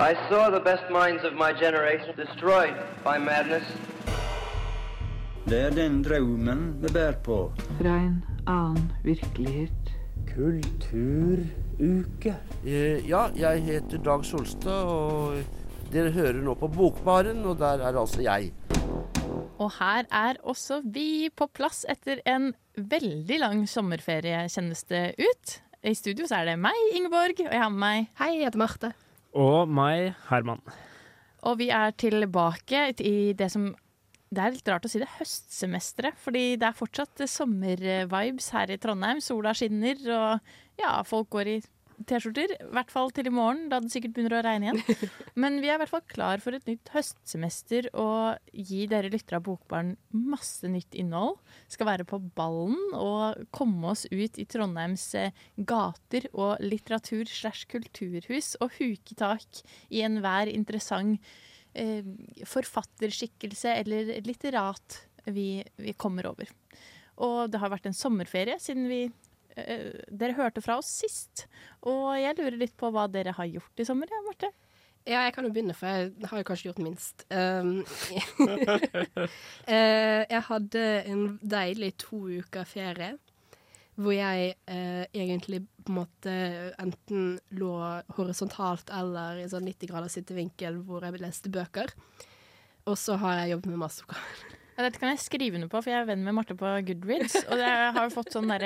I saw the best minds of my generation destroyed by madness. Det er den drømmen vi bærer på. Fra en annen virkelighet. Kulturuke. Eh, ja, jeg heter Dag Solstad, og dere hører nå på Bokbaren, og der er altså jeg. Og her er også vi på plass etter en veldig lang sommerferie, kjennes det ut. I studio så er det meg, Ingeborg, og jeg har med meg Hei, jeg heter Marte. Og meg, Herman. Og vi er tilbake i det som Det er litt rart å si det, høstsemesteret. Fordi det er fortsatt sommervibes her i Trondheim. Sola skinner, og ja, folk går i T-skjorter. I hvert fall til i morgen, da det sikkert begynner å regne igjen. Men vi er i hvert fall klar for et nytt høstsemester og gi dere lyttere av Bokbarn masse nytt innhold. Skal være på ballen og komme oss ut i Trondheims eh, gater og litteratur slash kulturhus og huke tak i enhver interessant eh, forfatterskikkelse eller litterat vi, vi kommer over. Og det har vært en sommerferie siden vi dere hørte fra oss sist. Og jeg lurer litt på hva dere har gjort i sommer, ja, Marte? Ja, jeg kan jo begynne, for jeg har jo kanskje gjort minst. Um, eh, jeg hadde en deilig to uker ferie. Hvor jeg eh, egentlig på en måte enten lå horisontalt eller i sånn 90 graders sittevinkel hvor jeg leste bøker. Og så har jeg jobbet med masseoppgaver. Ja, dette kan jeg skrive under på, for jeg er venn med Marte på Goodreads. Og jeg har jo fått sånne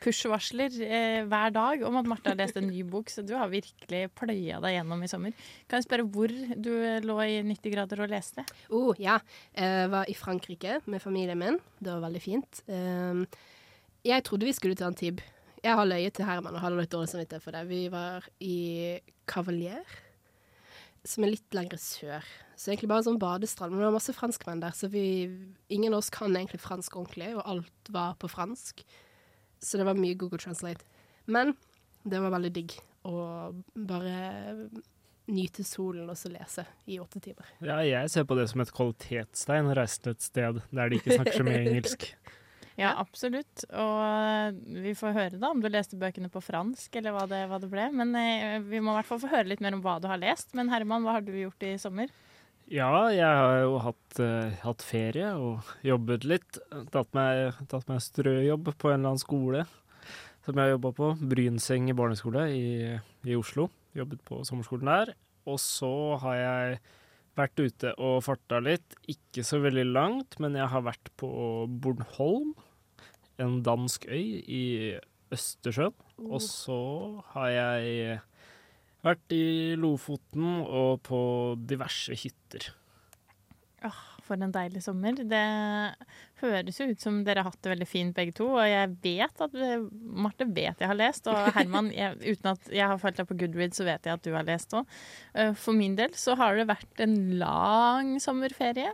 push-varsler eh, hver dag om at Marte har lest en ny bok, så du har virkelig pløya deg gjennom i sommer. Kan jeg spørre hvor du lå i 90 grader og leste? Oh, ja. Jeg var i Frankrike med familien min. Det var veldig fint. Um, jeg trodde vi skulle til Antibes. Jeg har løyet til Herman og hadde litt dårlig samvittighet for det. Vi var i Cavalier, som er litt lenger sør. Så egentlig bare en sånn badestrand. Men det var masse franskmenn der, så vi, ingen av oss kan egentlig fransk ordentlig, og alt var på fransk. Så det var mye Google Translate. Men det var veldig digg å bare nyte solen og så lese i åtte timer. Ja, jeg ser på det som et kvalitetstegn å reise til et sted der de ikke snakker så mye engelsk. Ja, absolutt. Og vi får høre da om du leste bøkene på fransk, eller hva det, hva det ble. Men eh, vi må i hvert fall få høre litt mer om hva du har lest. Men Herman, hva har du gjort i sommer? Ja, jeg har jo hatt, eh, hatt ferie og jobbet litt. Tatt meg, tatt meg strøjobb på en eller annen skole som jeg har jobba på. Brynseng barneskole i, i Oslo. Jobbet på sommerskolen der. Og så har jeg vært ute og farta litt. Ikke så veldig langt, men jeg har vært på Bornholm, en dansk øy i Østersjøen. Og så har jeg vært i Lofoten og på diverse hytter. Åh, for en deilig sommer. Det høres jo ut som dere har hatt det veldig fint begge to. Og jeg vet at Marte vet jeg har lest, og Herman, jeg, uten at jeg har falt deg på Goodread, så vet jeg at du har lest òg. For min del så har det vært en lang sommerferie.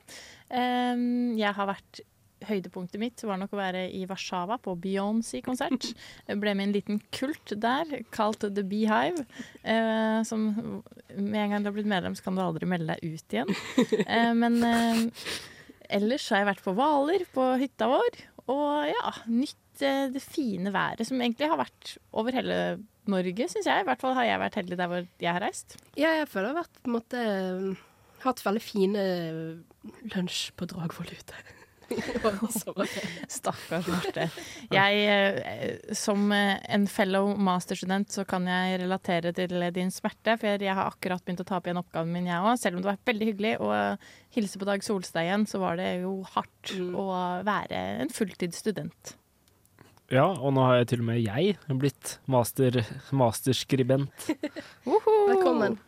Jeg har vært Høydepunktet mitt var nok å være i Warszawa på Beyoncé-konsert. Ble med i en liten kult der kalt The Beehive. Eh, som med en gang du har blitt medlem, så kan du aldri melde deg ut igjen. Eh, men eh, ellers har jeg vært på Hvaler, på hytta vår. Og ja, nytt eh, det fine været som egentlig har vært over hele Norge, syns jeg. I hvert fall har jeg vært heldig der hvor jeg har reist. Ja, jeg føler jeg har vært på en måte hatt veldig fine lunsj på Dragvoll ute. Stakkars Marte. Jeg, eh, som eh, en fellow masterstudent, så kan jeg relatere til din smerte. For jeg har akkurat begynt å ta opp igjen oppgaven min, jeg òg. Selv om det var veldig hyggelig å hilse på Dag Solstad igjen, så var det jo hardt å være en fulltidsstudent. Ja, og nå har jeg til og med jeg blitt master, masterskribent. Velkommen.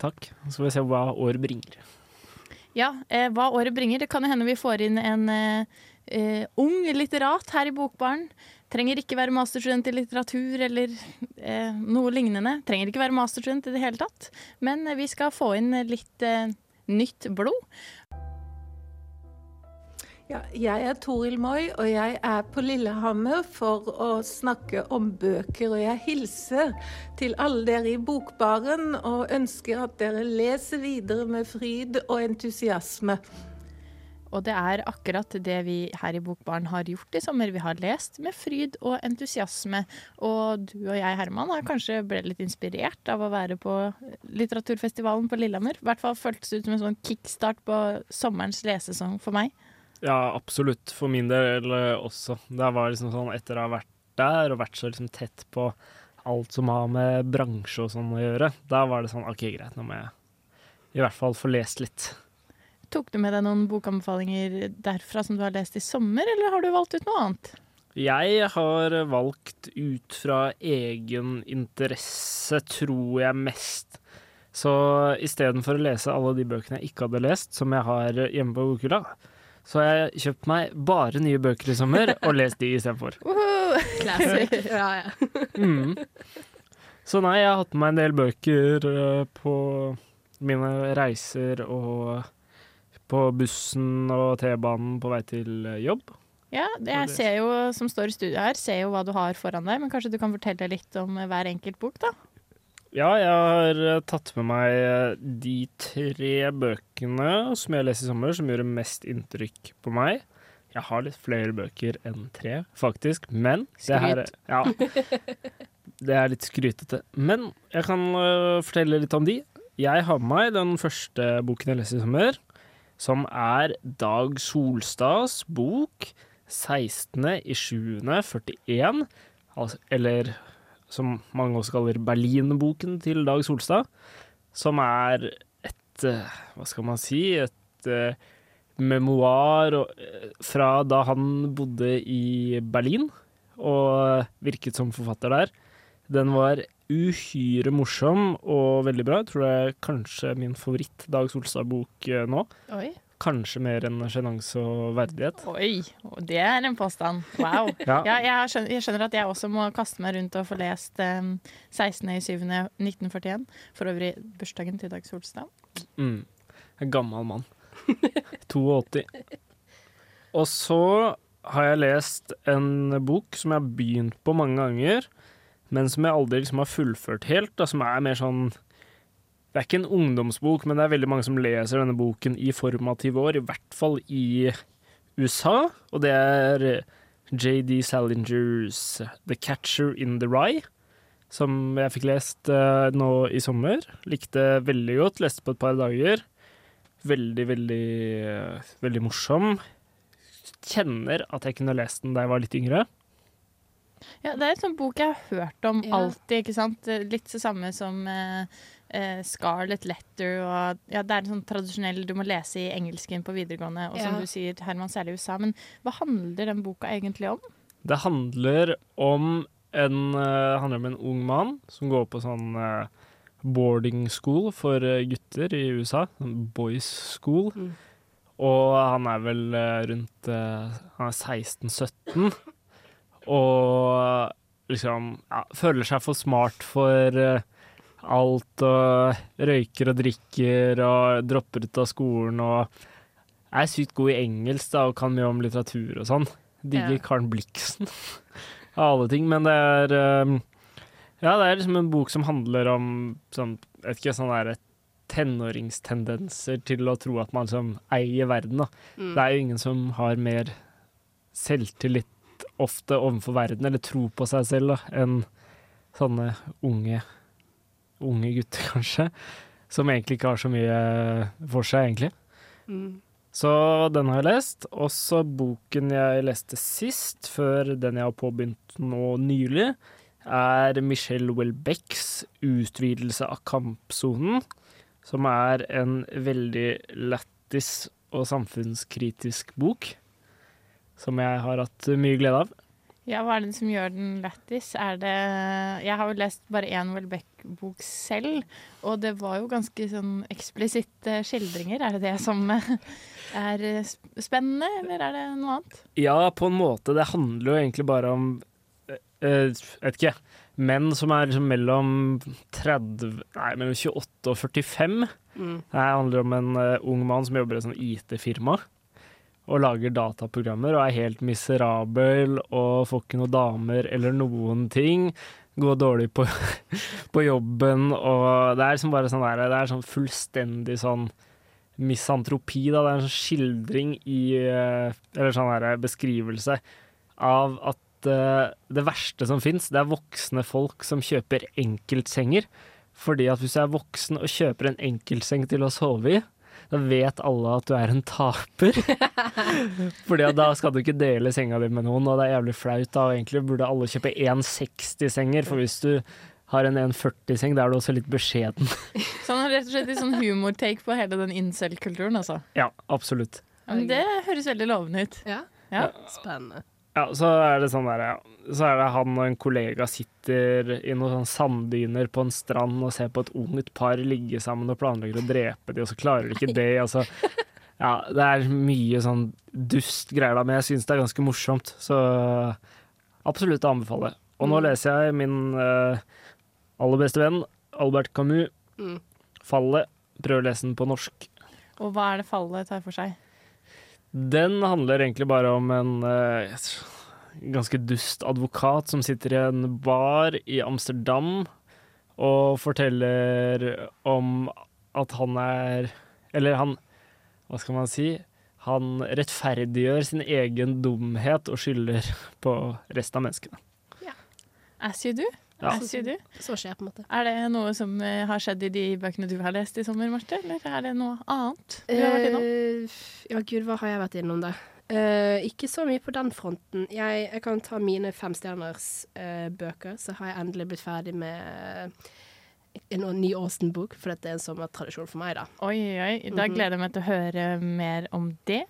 Takk. Så får vi se hva år bringer. Ja, eh, hva året bringer. Det kan jo hende vi får inn en eh, eh, ung litterat her i Bokbaren. Trenger ikke være masterstudent i litteratur eller eh, noe lignende. Trenger ikke være masterstudent i det hele tatt. Men eh, vi skal få inn litt eh, nytt blod. Ja, jeg er Toril Moi, og jeg er på Lillehammer for å snakke om bøker. Og jeg hilser til alle dere i Bokbaren og ønsker at dere leser videre med fryd og entusiasme. Og det er akkurat det vi her i Bokbaren har gjort i sommer. Vi har lest med fryd og entusiasme. Og du og jeg, Herman, har kanskje ble litt inspirert av å være på litteraturfestivalen på Lillehammer. I hvert fall føltes det ut som en sånn kickstart på sommerens lesesong for meg. Ja, absolutt. For min del eh, også. Det var liksom sånn etter å ha vært der og vært så liksom tett på alt som har med bransje og sånn å gjøre, da var det sånn OK, greit, nå må jeg i hvert fall få lest litt. Tok du med deg noen bokanbefalinger derfra som du har lest i sommer, eller har du valgt ut noe annet? Jeg har valgt ut fra egen interesse, tror jeg mest. Så istedenfor å lese alle de bøkene jeg ikke hadde lest, som jeg har hjemme på bokhylla, så har jeg kjøpt meg bare nye bøker i sommer og lest de istedenfor. Classic. ja, ja. Mm. Så nei, jeg har hatt med meg en del bøker eh, på mine reiser og på bussen og T-banen på vei til eh, jobb. Ja, det jeg ser jo, som står i studio her, ser jo hva du har foran deg, men kanskje du kan fortelle litt om eh, hver enkelt bok, da? Ja, jeg har eh, tatt med meg eh, de tre bøkene som jeg leste i sommer, som gjorde mest inntrykk på meg. Jeg har litt flere bøker enn tre, faktisk, men det her Ja. Det er litt skrytete. Men jeg kan øh, fortelle litt om de. Jeg har med meg den første boken jeg leste i sommer, som er Dag Solstads bok 16.07.41, altså, eller som mange også kaller Berlinboken til Dag Solstad, som er et øh, Hva skal man si? Et øh, memoar øh, fra da han bodde i Berlin og virket som forfatter der. Den var uhyre morsom og veldig bra. Jeg tror det er kanskje min favoritt Dag Solstad-bok eh, nå. Oi. Kanskje mer enn sjenanse og verdighet. Oi, det er en påstand. Wow. Ja. Ja, jeg, skjønner, jeg skjønner at jeg også må kaste meg rundt og få lest um, 16.07.1941. For øvrig bursdagen til Dag Solstad. Mm. En gammel mann. 82. Og så har jeg lest en bok som jeg har begynt på mange ganger, men som jeg aldri liksom har fullført helt. Da, som er mer sånn Det er ikke en ungdomsbok, men det er veldig mange som leser denne boken i formative år, i hvert fall i USA. Og det er JD Salingers The Catcher in the Rye, som jeg fikk lest eh, nå i sommer. Likte veldig godt, leste på et par dager. Veldig, veldig, eh, veldig morsom. Kjenner at jeg kunne lest den da jeg var litt yngre. Ja, det er en sånn bok jeg har hørt om Ja. alltid, ikke sant? Litt det samme som eh, eh, Scarlet Letter og Ja, det er en sånn tradisjonell du må lese i engelsken på videregående, og som Ja. du sier, Herman, særlig i USA. Men hva handler den boka egentlig om? Det handler om en, uh, handler om en ung mann som går på sånn uh, boarding school for eh, gutter i USA. Sånn boys school. Mm. Og han er vel rundt Han er 16-17. Og liksom ja, føler seg for smart for alt og røyker og drikker og dropper ut av skolen og er sykt god i engelsk da, og kan mye om litteratur og sånn. Digger Ja. Karen Blixen av alle ting. Men det er eh, Ja, det er liksom en bok som handler om sånn, vet ikke, sånn der tenåringstendenser til å tro at man liksom eier verden. Da. Mm. Det er jo ingen som har mer selvtillit ofte overfor verden, eller tro på seg selv, da, enn sånne unge, unge gutter, kanskje. Som egentlig ikke har så mye for seg, egentlig. Mm. Så den har jeg lest. Også boken jeg leste sist, før den jeg har påbegynt nå nylig, er Michelle Welbecks 'Utvidelse av kampsonen', som er en veldig lættis og samfunnskritisk bok. Som jeg har hatt mye glede av. Ja, hva er det som gjør den lættis? Er det Jeg har jo lest bare én Welbeck-bok selv, og det var jo ganske sånn eksplisitte skildringer. Er det det som eh, er eh, spennende, eller er det noe annet? Ja, på en måte. Det handler jo egentlig bare om jeg eh, Vet ikke. Menn som er liksom mellom 30 Nei, mellom 28 og 45. Mm. Det handler om en ung mann som jobber i et IT-firma. Og lager dataprogrammer og er helt miserabel og får ikke noen damer eller noen ting. Går dårlig på, på jobben og Det er liksom bare sånn der, Det er sånn fullstendig sånn misantropi, da. Det er en sånn skildring i eh, Eller sånn her beskrivelse av at eh, det verste som fins, det er voksne folk som kjøper enkeltsenger. Fordi at hvis du er voksen og kjøper en enkeltseng til å sove i, da vet alle at du er en taper. Fordi at da skal du ikke dele senga di med noen, og det er jævlig flaut. da, og Egentlig burde alle kjøpe 1,60-senger, for hvis du har en 1,40-seng, da er du også litt beskjeden. Så han har rett og slett litt sånn humortake på hele den incel-kulturen, altså. Ja, absolutt. Men det høres veldig lovende ut. Ja, Ja. spennende. Ja, så er det sånn der, ja. Så er det han og en kollega sitter i noen sånn sanddyner på en strand og ser på et ungt par ligge sammen og planlegger å drepe de, og så klarer de ikke det. Altså, ja, det er mye sånn dust greier da, men jeg syns det er ganske morsomt. Så absolutt å anbefale. Og nå leser jeg min uh, aller beste venn, Albert Camus, Mm. 'Fallet'. Prøver å lese den på norsk. Og hva er det fallet tar for seg? Den handler egentlig bare om en uh, ganske dust advokat som sitter i en bar i Amsterdam og forteller om at han er Eller han Hva skal man si? Han rettferdiggjør sin egen dumhet og skylder på resten av menneskene. Ja. As you do. Ja. Så skjer på en måte. Er det noe som eh, har skjedd i de bøkene du har lest i sommer, Marte? Eller er det noe annet du har vært innom? Eh, ja, gud, hva har jeg vært innom da? Uh, ikke så mye på den fronten. Jeg, jeg kan ta mine femstjerners uh, bøker, så har jeg endelig blitt ferdig med en ny Austen-bok, for dette er en sommertradisjon for meg, da. Oi, oi, oi. Da Mhm. gleder jeg meg til å høre mer om det.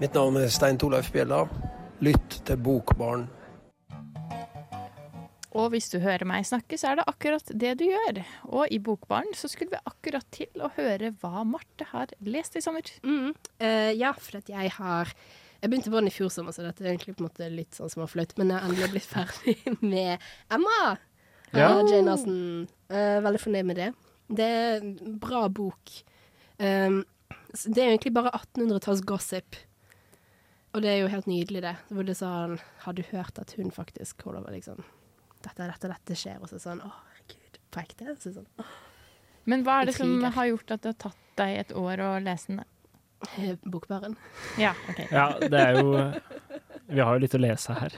Mitt navn er Stein Torleif Bjella. Lytt til Bokbarn. Og hvis du hører meg snakke, så er det akkurat det du gjør. Og i Bokbaren så skulle vi akkurat til å høre hva Marte har lest i sommer. Mm. Uh, ja, for at jeg har Jeg begynte på den i fjor sommer, så dette er egentlig på en måte litt sånn småflaut. Men jeg har endelig blitt ferdig med Emma av Ja. Jane Austen. Uh, veldig fornøyd med det. Det er en bra bok. Um, det er egentlig bare 1800-talls gossip. Og det er jo helt nydelig, det. Hvor det sånn Har du hørt at hun faktisk holder på liksom Dette, dette, dette skjer, og så sånn Å, herregud, på ekte? Så sånn, åh, Men hva er det som har gjort at det har tatt deg et år å lese den? eh, Bokbaren. Ja, okay. Ja, det er jo Vi har jo litt å lese her.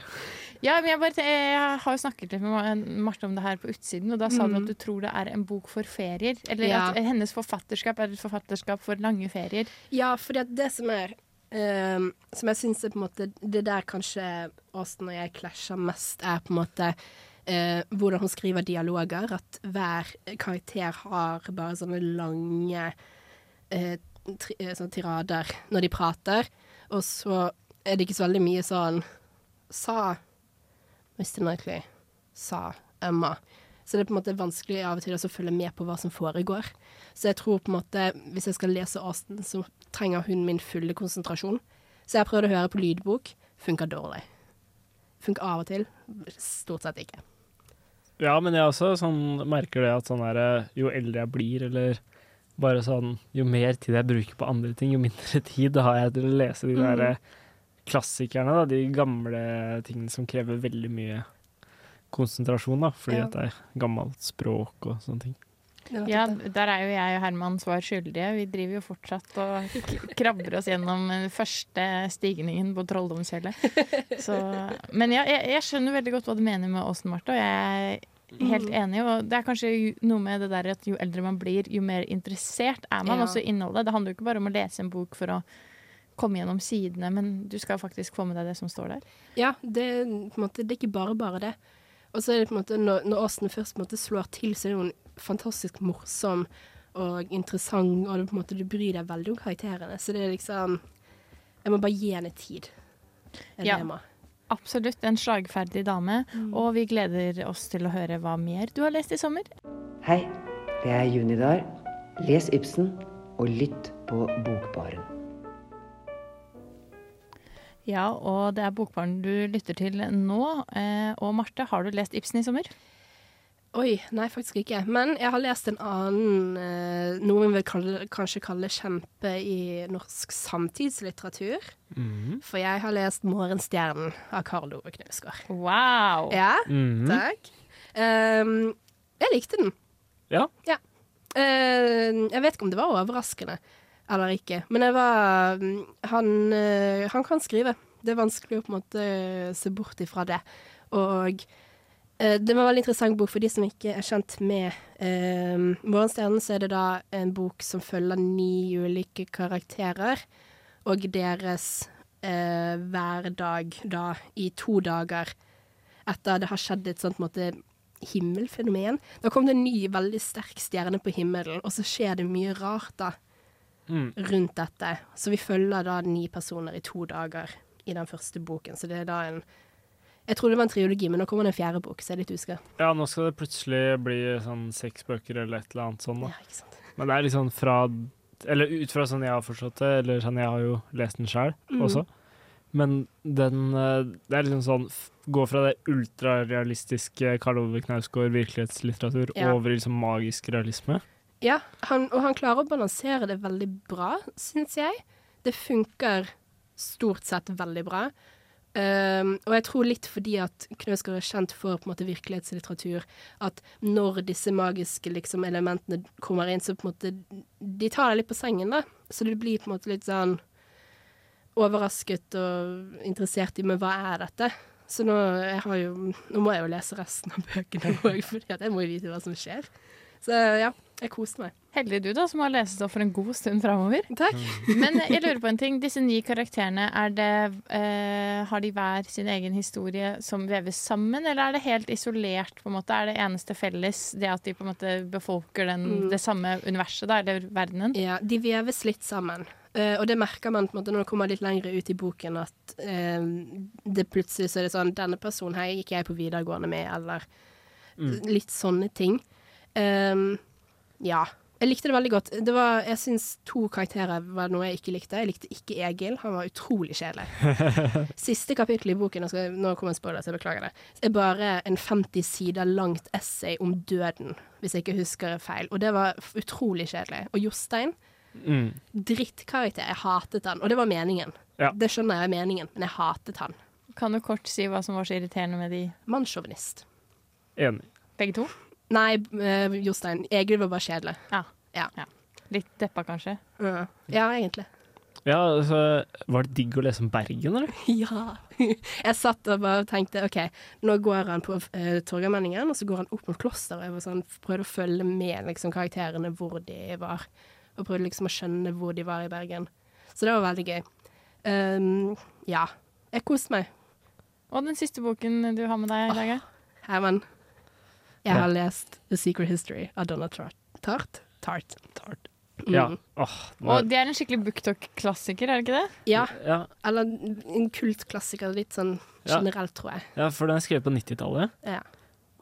Ja, men jeg, bare, jeg har jo snakket litt med Ma- Marte om det her på utsiden, og da sa du Mhm. at du tror det er en bok for ferier. Eller Ja. at hennes forfatterskap er et forfatterskap for lange ferier. Ja, for det, det som er um, Som jeg syns er på en måte Det der kanskje Austen og jeg klasjer mest, er på en måte eh, hvordan hun skriver dialoger. At hver karakter har bare sånne lange eh, tri eh, sånne tirader når de prater. Og så er det ikke så veldig mye sånn Sa Mr. Knightley. Sa Emma. Så det er på en måte vanskelig av og til å følge med på hva som foregår. Så jeg tror på en måte, hvis jeg skal lese Austen, så trenger hun min fulle konsentrasjon. Så jeg prøvde å høre på lydbok. Funka dårlig. Funker av og til. Stort sett ikke. Ja, men jeg også sånn, merker det at sånn der, eh, jo eldre jeg blir, eller bare sånn Jo mer tid jeg bruker på andre ting, jo mindre tid har jeg til å lese de der eh, klassikerne, da. De gamle tingene som krever veldig mye konsentrasjon, da. Fordi Ja. at det er gammelt språk og sånne ting. Ja, der er jo jeg og Herman svar skyldige. Vi driver jo fortsatt og krabber oss gjennom den første stigningen på Trolldomsfjellet. Men ja, jeg, jeg skjønner veldig godt hva du mener med Åsen Marte, og jeg er helt enig. Og det er kanskje noe med det der at jo eldre man blir, jo mer interessert er man Ja. også i innholdet. Det handler jo ikke bare om å lese en bok for å komme gjennom sidene, men du skal faktisk få med deg det som står der. Ja, det, måte, det er ikke bare bare det. Og så er det på en måte, når, når Austen først måte slår til, så er det jo en fantastisk morsom og interessant, og det, på en måte, du bryr deg veldig om karakterene. Så det er liksom Jeg må bare gi henne tid. Ja. jeg. Absolutt en slagferdig dame, og vi gleder oss til å høre hva mer du har lest i sommer. Hei, det er Junidar. Les Ibsen og lytt på Bokbaren. Ja, og det er Bokbaren du lytter til nå. Eh, og Marte, har du lest Ibsen i sommer? Oi, nei, faktisk ikke. Men jeg har lest en annen, eh, noe vi vil kalle, kanskje kalle kjempe i norsk samtidslitteratur. Mhm. For jeg har lest 'Morgenstjernen' av Karl Ove Knausgård. Wow! Ja, Mhm. takk. Um, jeg likte den. Ja. Ehm, jeg vet ikke om det var overraskende. eller ikke. Men jeg var mm, han, uh, han kan skrive. Det er vanskelig å på en måte se bort ifra det. Og det var en veldig interessant bok for de som ikke er kjent med eh, Morgenstjernen. Så er det da en bok som følger ni ulike karakterer, og deres eh, hverdag da i to dager etter det har skjedd et sånt måte himmelfenomen. Da kom det en ny, veldig sterk stjerne på himmelen, og så skjer det mye rart da Mm. rundt dette. Så vi følger da ni personer i to dager i den første boken. Så det er da en Jeg trodde det var en triologi, men nå kommer det en fjerde bok, så jeg er litt usikker. Ja, nå skal det plutselig bli sånn seks bøker eller et eller annet sånt. Da. Ja, ikke sant. Men det er liksom fra Eller ut fra sånn jeg har forstått det, eller sånn jeg har jo lest den sjøl Mm. også. Men den eh, Det er liksom sånn Gå fra det ultrarealistiske Karl Ove Knausgård virkelighetslitteratur Ja. over i liksom magisk realisme. Ja, han, og han klarer å balansere det veldig bra, syns jeg. Det funker stort sett veldig bra. Um, og jeg tror litt fordi at Knausgård er kjent for på en måte virkelighetslitteratur, at når disse magiske liksom, elementene kommer inn, så på en måte De tar deg litt på sengen, da. Så du blir på en måte litt sånn overrasket og interessert i Men hva er dette? Så nå, jo, nå må jeg jo lese resten av bøkene òg, for jeg må jo vite hva som skjer. Så ja, jeg koste meg. Heldig du, da, som har lesestoff for en god stund framover. Takk. Men jeg lurer på en ting. Disse ni karakterene, er det, eh, har de hver sin egen historie som veves sammen, eller er det helt isolert? på en måte? Er det eneste felles det at de på en måte befolker den, Mm. det samme universet, da, eller verdenen? Ja, de veves litt sammen. Uh, og det merker man på en måte når det kommer litt lenger ut i boken, at uh, det plutselig så er det sånn Denne personen her gikk jeg på videregående med, eller Mm. litt sånne ting. Ehm, ja. Jeg likte det veldig godt. Det var, jeg syns to karakterer var noe jeg ikke likte. Jeg likte ikke Egil. Han var utrolig kjedelig. Siste kapittel i boken, skal, nå kommer en spoiler, så jeg beklager det, er bare en 50 sider langt essay om døden, hvis jeg ikke husker feil. Og det var utrolig kjedelig. Og Jostein Mm. drittkarakter. Jeg hatet han, og det var meningen. Ja. Det skjønner jeg er meningen, men jeg hatet han. Kan du kort si hva som var så irriterende med de Mannssjåvinist. Enig. begge to? Nei, uh, Jostein. Egil var bare kjedelig. Ja. Ja. Litt deppa, kanskje? Ja, ja egentlig. Ja, altså Var det digg å lese om Bergen, eller? Ja. Jeg satt og bare tenkte OK, nå går han på uh, Torgallmenningen, og så går han opp mot klosteret. Jeg var sånn, prøvde å følge med liksom, karakterene hvor de var, og prøvde liksom å skjønne hvor de var i Bergen. Så det var veldig gøy. Um, ja. Jeg koste meg. Og den siste boken du har med deg i dag? Oh, Herman, jeg har lest The Secret History av Donna Tart. Tart? Tart. Tart. Mm. Ja. Oh, det var- Og det er en skikkelig booktalk-klassiker, er det ikke det? Ja, ja, eller en kultklassiker litt sånn Ja. generelt, tror jeg. ja, for den er skrevet på 90-tallet. Ja.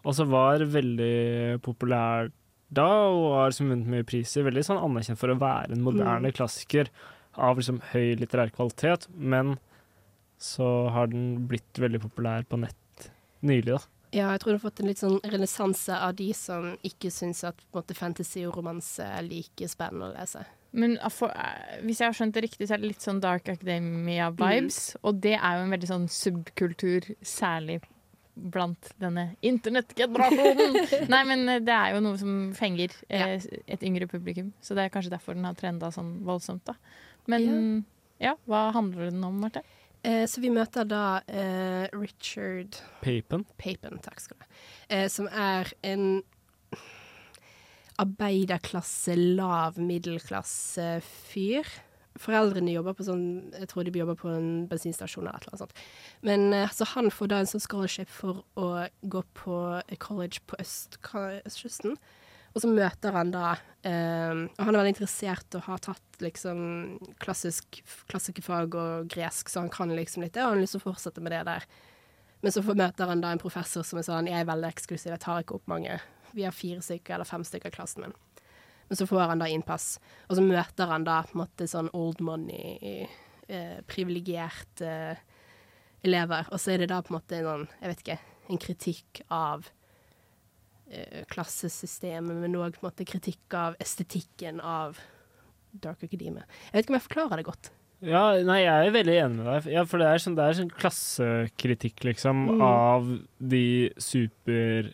Og så var veldig populær da, og har som vunnet mye priser. Veldig sånn anerkjent for å være en moderne Mm. klassiker av liksom høy litterær kvalitet. Men så har den blitt veldig populær på nett nylig, da. Ja, jeg tror du har fått en litt sånn renessanse av de som ikke syns at måte, fantasy og romanse er like spennende å lese. Men for, eh, hvis jeg har skjønt det riktig, så er det litt sånn Dark Academia-vibes. Og det er jo en veldig sånn subkultur, særlig blant denne internettgenerasjonen. Nei, men eh, det er jo noe som fenger eh, et yngre publikum. Så det er kanskje derfor den har trenda sånn voldsomt, da. Men ja, hva handler den om, Marte? Eh, så vi møter da eh, Richard Papen. Papen, takk skal du ha, eh, som er en arbeiderklasse, lav middelklasse fyr. Foreldrene jobber på sånn Jeg tror de jobber på en bensinstasjon eller annet sånt. Men eh, så han får da en sånn scholarship for å gå på eh, college på øst, østkysten. Og så møter han da eh, Og han er veldig interessert og har tatt liksom klassisk klassikerfag og gresk, så han kan liksom litt det, og han har lyst til å fortsette med det der. Men så møter han da en professor som er sånn Jeg er veldig eksklusiv, jeg tar ikke opp mange. Vi har fire stykker eller fem stykker i klassen min. Men så får han da innpass. Og så møter han da på en måte sånn old money, eh, privilegerte eh, elever. Og så er det da på en måte en sånn, jeg vet ikke, en kritikk av klassesystemet, men òg kritikk av estetikken av Dark Academia. Jeg vet ikke om jeg forklarer det godt. Ja, nei, jeg er veldig enig med deg. Ja, for det er sånn, det er sånn klassekritikk, liksom, Mm. av de superrike,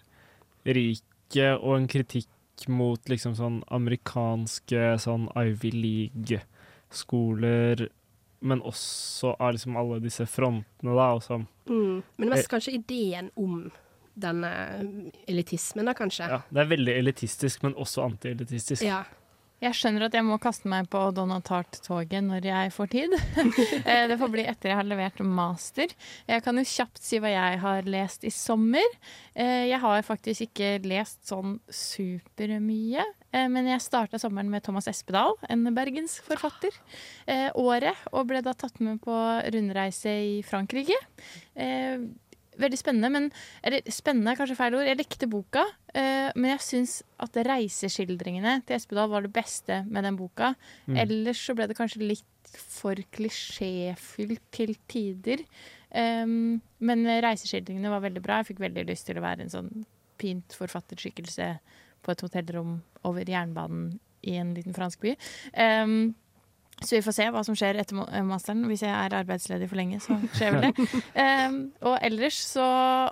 og en kritikk mot liksom sånn amerikanske sånn Ivy League skoler, men også av liksom alle disse frontene, da. Og sånn. Mm. Men mest kanskje ideen om denne elitismen, da, kanskje. ja, det er veldig elitistisk, men også antielitistisk. Ja. Jeg skjønner at jeg må kaste meg på Donald Tart-toget når jeg får tid. Eh, det får bli etter jeg har levert master. Jeg kan jo kjapt si hva jeg har lest i sommer. Eh, Jeg har faktisk ikke lest sånn supermye. eh, Men jeg starta sommeren med Thomas Espedal, en bergensforfatter. forfatter. Året, og ble da tatt med på rundreise i Frankrike. Veldig spennende, men eller spennende er kanskje feil ord. Jeg likte boka, eh, men jeg syns at reiseskildringene til Espedal var det beste med den boka. Mm. Ellers så ble det kanskje litt for klisjéfylt til tider. Um, men reiseskildringene var veldig bra. Jeg fikk veldig lyst til å være en sånn pint forfatterskikkelse på et hotellrom over jernbanen i en liten fransk by. Um, så vi får se hva som skjer etter eh, masteren. Hvis jeg er arbeidsledig for lenge, så skjer vel det. Um, og ellers så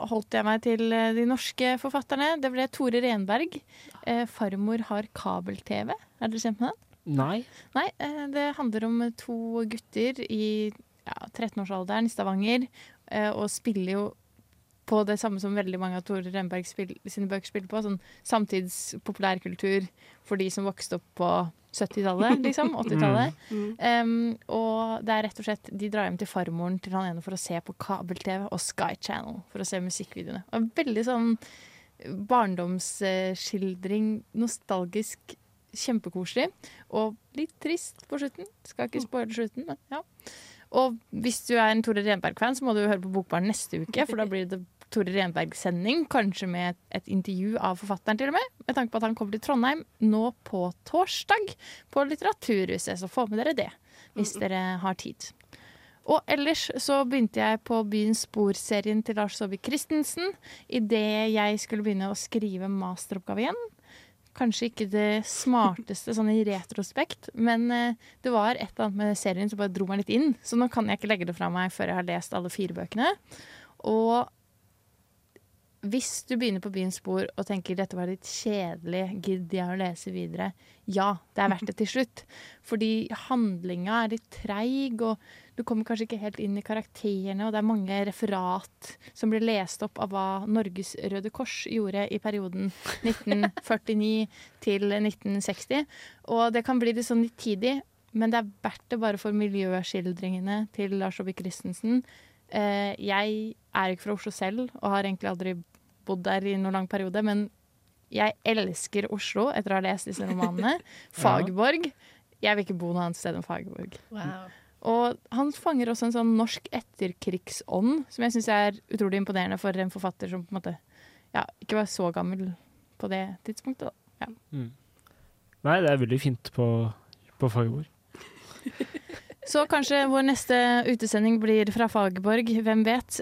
holdt jeg meg til eh, de norske forfatterne. Det ble Tore Renberg. Uh, 'Farmor har kabel-TV'. Er dere kjent med den? Nei. Nei, uh, det handler om to gutter i ja, 13-årsalderen i Stavanger, uh, og spiller jo på det samme som veldig mange av Tore Renberg sine bøker spiller på, sånn samtidspopulærkultur for de som vokste opp på 70-tallet, liksom, 80-tallet. Mm. Um, og det er rett og slett De drar hjem til farmoren til han ene for å se på kabel-TV og Sky Channel for å se musikkvideoene. Og veldig sånn barndomsskildring, nostalgisk, kjempekoselig. Og litt trist på slutten. Skal ikke spoile slutten, men ja. Og hvis du er en Tore Renberg-fan, så må du høre på Bokbaren neste uke, for da blir det Tore Renberg-sending, kanskje med et, et intervju av forfatteren til og med, med tanke på at han kommer til Trondheim nå på torsdag på Litteraturhuset, så få med dere det hvis dere har tid. Og ellers så begynte jeg på Byens spor-serien til Lars Saabye Christensen idet jeg skulle begynne å skrive masteroppgave igjen. Kanskje ikke det smarteste sånn i retrospekt, men eh, det var et eller annet med serien som bare dro meg litt inn. Så nå kan jeg ikke legge det fra meg før jeg har lest alle fire bøkene. Og hvis du begynner på Byens spor og tenker dette var litt kjedelig, gidder jeg å lese videre? Ja, det er verdt det til slutt. Fordi handlinga er litt treig, og du kommer kanskje ikke helt inn i karakterene, og det er mange referat som blir lest opp av hva Norges Røde Kors gjorde i perioden 1949 til 1960. Og det kan bli litt sånn nitidig, men det er verdt det bare for miljøskildringene til Lars Saabye Christensen. Eh, jeg er ikke fra Oslo selv, og har egentlig aldri bodd der i noen lang periode, men jeg elsker Oslo etter å ha lest disse romanene. Fagerborg. Jeg vil ikke bo noe annet sted enn Fagerborg. Wow. Og han fanger også en sånn norsk etterkrigsånd, som jeg syns er utrolig imponerende for en forfatter som på en måte ja, ikke var så gammel på det tidspunktet. Da. Ja. Mm. Nei, det er veldig fint på, på Fagerborg. Så kanskje vår neste utesending blir fra Fagerborg, hvem vet?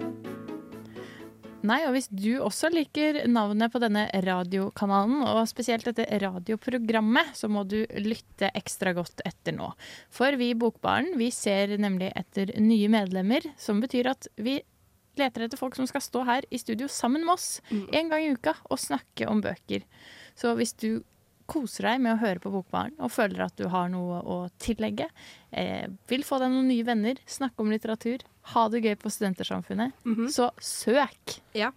Nei, og hvis du også liker navnet på denne radiokanalen, og spesielt dette radioprogrammet, så må du lytte ekstra godt etter nå. For vi i Bokbaren vi ser nemlig etter nye medlemmer, som betyr at vi leter etter folk som skal stå her i studio sammen med oss en gang i uka og snakke om bøker. Så hvis du koser deg med å høre på Bokbaren og føler at du har noe å tillegge, eh, vil få deg noen nye venner, snakke om litteratur, ha det gøy på Studentersamfunnet, så søk! Ja.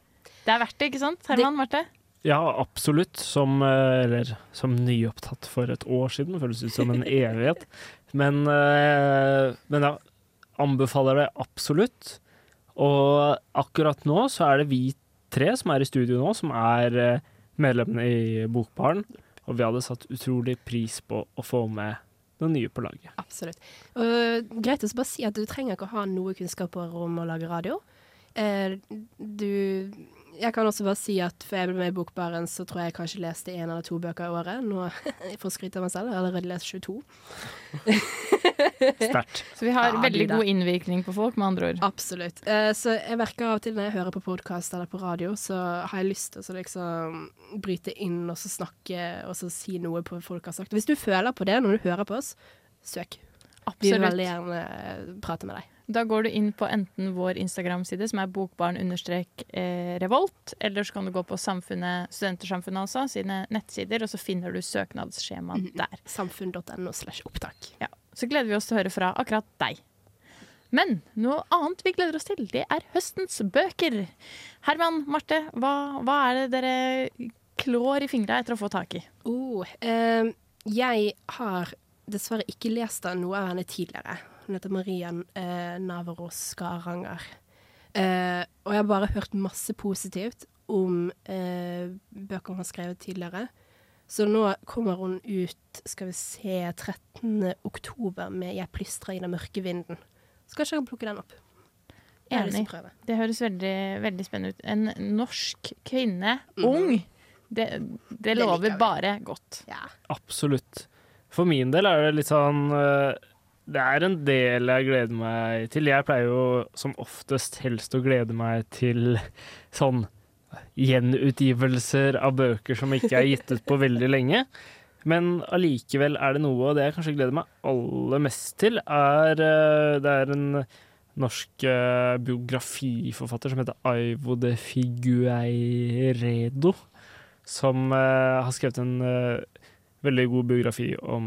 Det er verdt det, ikke sant? Herman, Marte? Ja, absolutt. Som, eh, eller, som nyopptatt for et år siden. Føles ut som en evighet. Men, eh, men ja, anbefaler det absolutt. Og akkurat nå så er det vi tre som er i studio nå, som er eh, medlemmene i Bokbaren. Og vi hadde satt utrolig pris på å få med noen nye på laget. Absolutt. Og greit å bare si at du trenger ikke å ha noe kunnskaper om å lage radio. Eh, du jeg kan også bare si at før jeg ble med i Bokbaren, så tror jeg jeg kanskje leste én eller to bøker i året. Nå får jeg skryte av meg selv, jeg har allerede lest 22. Sterkt. Så vi har Ja, veldig god innvirkning på folk, med andre ord. Absolutt. Eh, så jeg merker av og til når jeg hører på podkast eller på radio, så har jeg lyst til å liksom bryte inn og så snakke og så si noe på folk har sagt. Hvis du føler på det når du hører på oss, søk. Vi vil veldig gjerne prate med deg. Da går du inn på enten vår Instagram-side, som er bokbarn-revolt, eller så kan du gå på Studentersamfunnet altså, sine nettsider, og så finner du søknadsskjemaet der. Samfunn.no slash opptak. Ja. Så gleder vi oss til å høre fra akkurat deg. Men noe annet vi gleder oss til, det er høstens bøker. Herman, Marte, hva, hva er det dere klår i fingra etter å få tak i? Oh, eh, jeg har dessverre ikke lest av noe av henne tidligere. Hun heter Maria eh, Navaros Skaranger. Eh, og jeg har bare hørt masse positivt om eh, bøker hun har skrevet tidligere. Så nå kommer hun ut, skal vi se, 13. oktober med 'Jeg plystra i den mørke vinden'. Så kanskje jeg kan plukke den opp. Enig. Det høres veldig, veldig spennende ut. En norsk kvinne, mm. ung, det, det lover det bare godt. Ja. Absolutt. For min del er det litt sånn eh, Det er en del jeg gleder meg til. Jeg pleier jo som oftest helst å glede meg til sånn gjenutgivelser av bøker som ikke er gitt ut på veldig lenge. Men allikevel er det noe, og det jeg kanskje gleder meg aller mest til, er eh, Det er en norsk eh, biografiforfatter som heter Aivo de Figueiredo, som eh, har skrevet en veldig god biografi om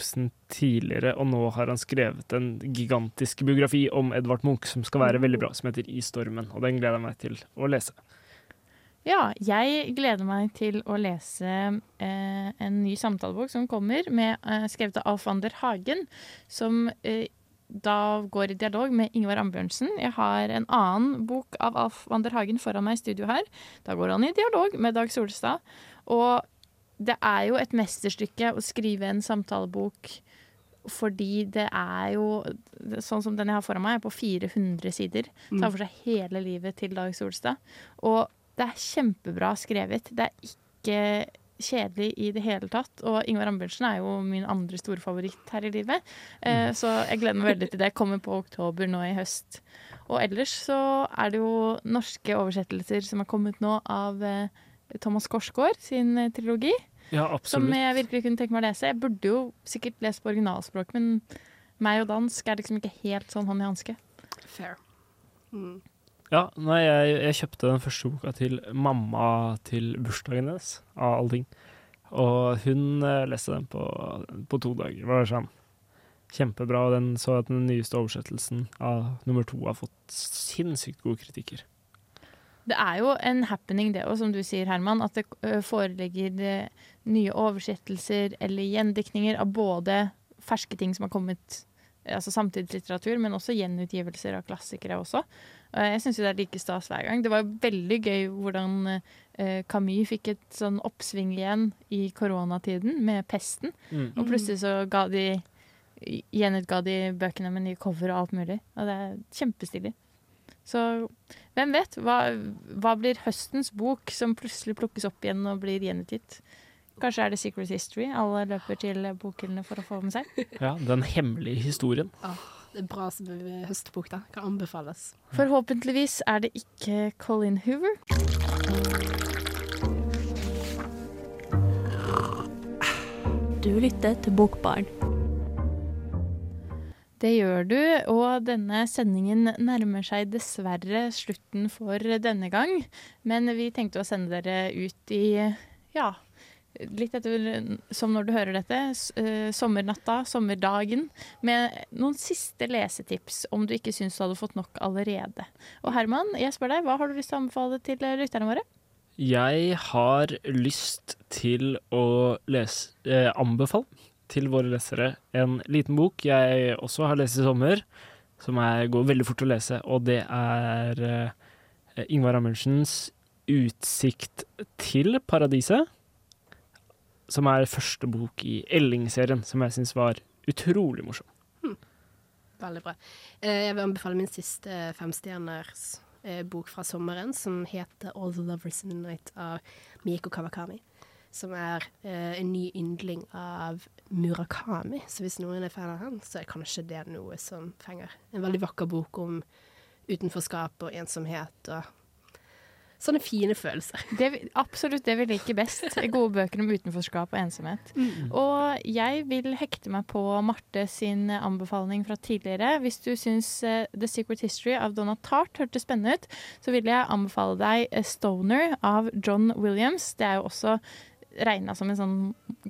Ibsen tidligere, og nå har han skrevet en gigantisk biografi om Edvard Munch som skal være veldig bra, som heter I stormen, og den gleder jeg meg til å lese. Ja, jeg gleder meg til å lese eh, en ny samtalebok som kommer, med, eh, skrevet av Alf Ander Hagen, som eh, da går i dialog med Ingvar Ambjørnsen. Jeg har en annen bok av Alf Ander Hagen foran meg i studio her. Da går han i dialog med Dag Solstad. Og det er jo et mesterstykke å skrive en samtalebok fordi det er jo Sånn som den jeg har foran meg, er på 400 sider. Tar for seg hele livet til Dag Solstad. Og det er kjempebra skrevet. Det er ikke kjedelig i det hele tatt. Og Ingvar Ambjørnsen er jo min andre store favoritt her i livet. Eh, så jeg gleder meg veldig til det. Kommer på oktober nå i høst. Og ellers så er det jo norske oversettelser som har kommet nå av eh, Thomas Korsgaard sin eh, trilogi. Ja, Som jeg virkelig kunne tenke meg å lese. Jeg burde jo sikkert lese på originalspråk, men meg og dansk er liksom ikke helt sånn hånd i hanske. Fair. Mm. Ja, nei, jeg, jeg kjøpte den første boka til mamma til bursdagen hennes, av alle ting. Og hun eh, leste den på, på to dager. Det var sånn kjempebra. Og den så at den nyeste oversettelsen av nummer to har fått sinnssykt gode kritikker. Det er jo en happening det òg, som du sier, Herman. At det foreligger nye oversettelser eller gjendiktninger av både ferske ting som har kommet, altså samtidslitteratur, men også gjenutgivelser av klassikere også. Og Jeg syns det er like stas hver gang. Det var veldig gøy hvordan Camus fikk et sånn oppsving igjen i koronatiden med pesten. Mm. Og plutselig så ga de gjenutga de bøkene med nye cover og alt mulig. Og det er kjempestilig. Så hvem vet? Hva, hva blir høstens bok som plutselig plukkes opp igjen og blir gjenutgitt? Kanskje er det Secret History alle løper til bokhyllene for å få med seg? Ja, Den hemmelige historien. Det er bra som høstbok, da. Kan anbefales. Forhåpentligvis er det ikke Colin Hoover. Du lytter til Bokbarn. Det gjør du, og denne sendingen nærmer seg dessverre slutten for denne gang. Men vi tenkte å sende dere ut i, ja, litt etter som når du hører dette, eh, sommernatta, sommerdagen, med noen siste lesetips, om du ikke syns du hadde fått nok allerede. Og Herman, jeg spør deg, hva har du lyst til å anbefale til eh, lytterne våre? Jeg har lyst til å lese eh, Anbefale til våre lesere en liten bok jeg også har lest i sommer, som er, går veldig fort å lese, og det er uh, Ingvar Amundsens 'Utsikt til paradiset', som er første bok i Elling-serien, som jeg syns var utrolig morsom. Veldig bra. Eh, Jeg vil anbefale min siste femstjerners eh, bok fra sommeren som heter 'All the Lovers in the Night' av Mieko Kawakami. Som er eh, en ny yndling av Murakami. Så hvis noen er fan av han, så er kanskje det noe som fenger. En veldig vakker bok om utenforskap og ensomhet og sånne fine følelser. Det, absolutt det vi liker best. Gode bøker om utenforskap og ensomhet. Mm. Og jeg vil hekte meg på Marte sin anbefaling fra tidligere. Hvis du syns uh, The Secret History av Donna Tart hørtes spennende ut, så vil jeg anbefale deg eh, Stoner av John Williams. Det er jo også regna som en sånn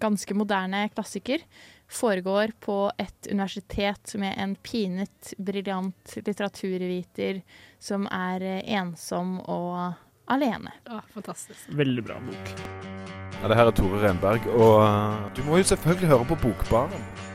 ganske moderne klassiker. Foregår på et universitet med en pinet, briljant litteraturviter som er eh, ensom og alene. Å, fantastisk. Veldig bra bok. Ja, det her er Tore Renberg, og uh, du må jo selvfølgelig høre på Bokbaren.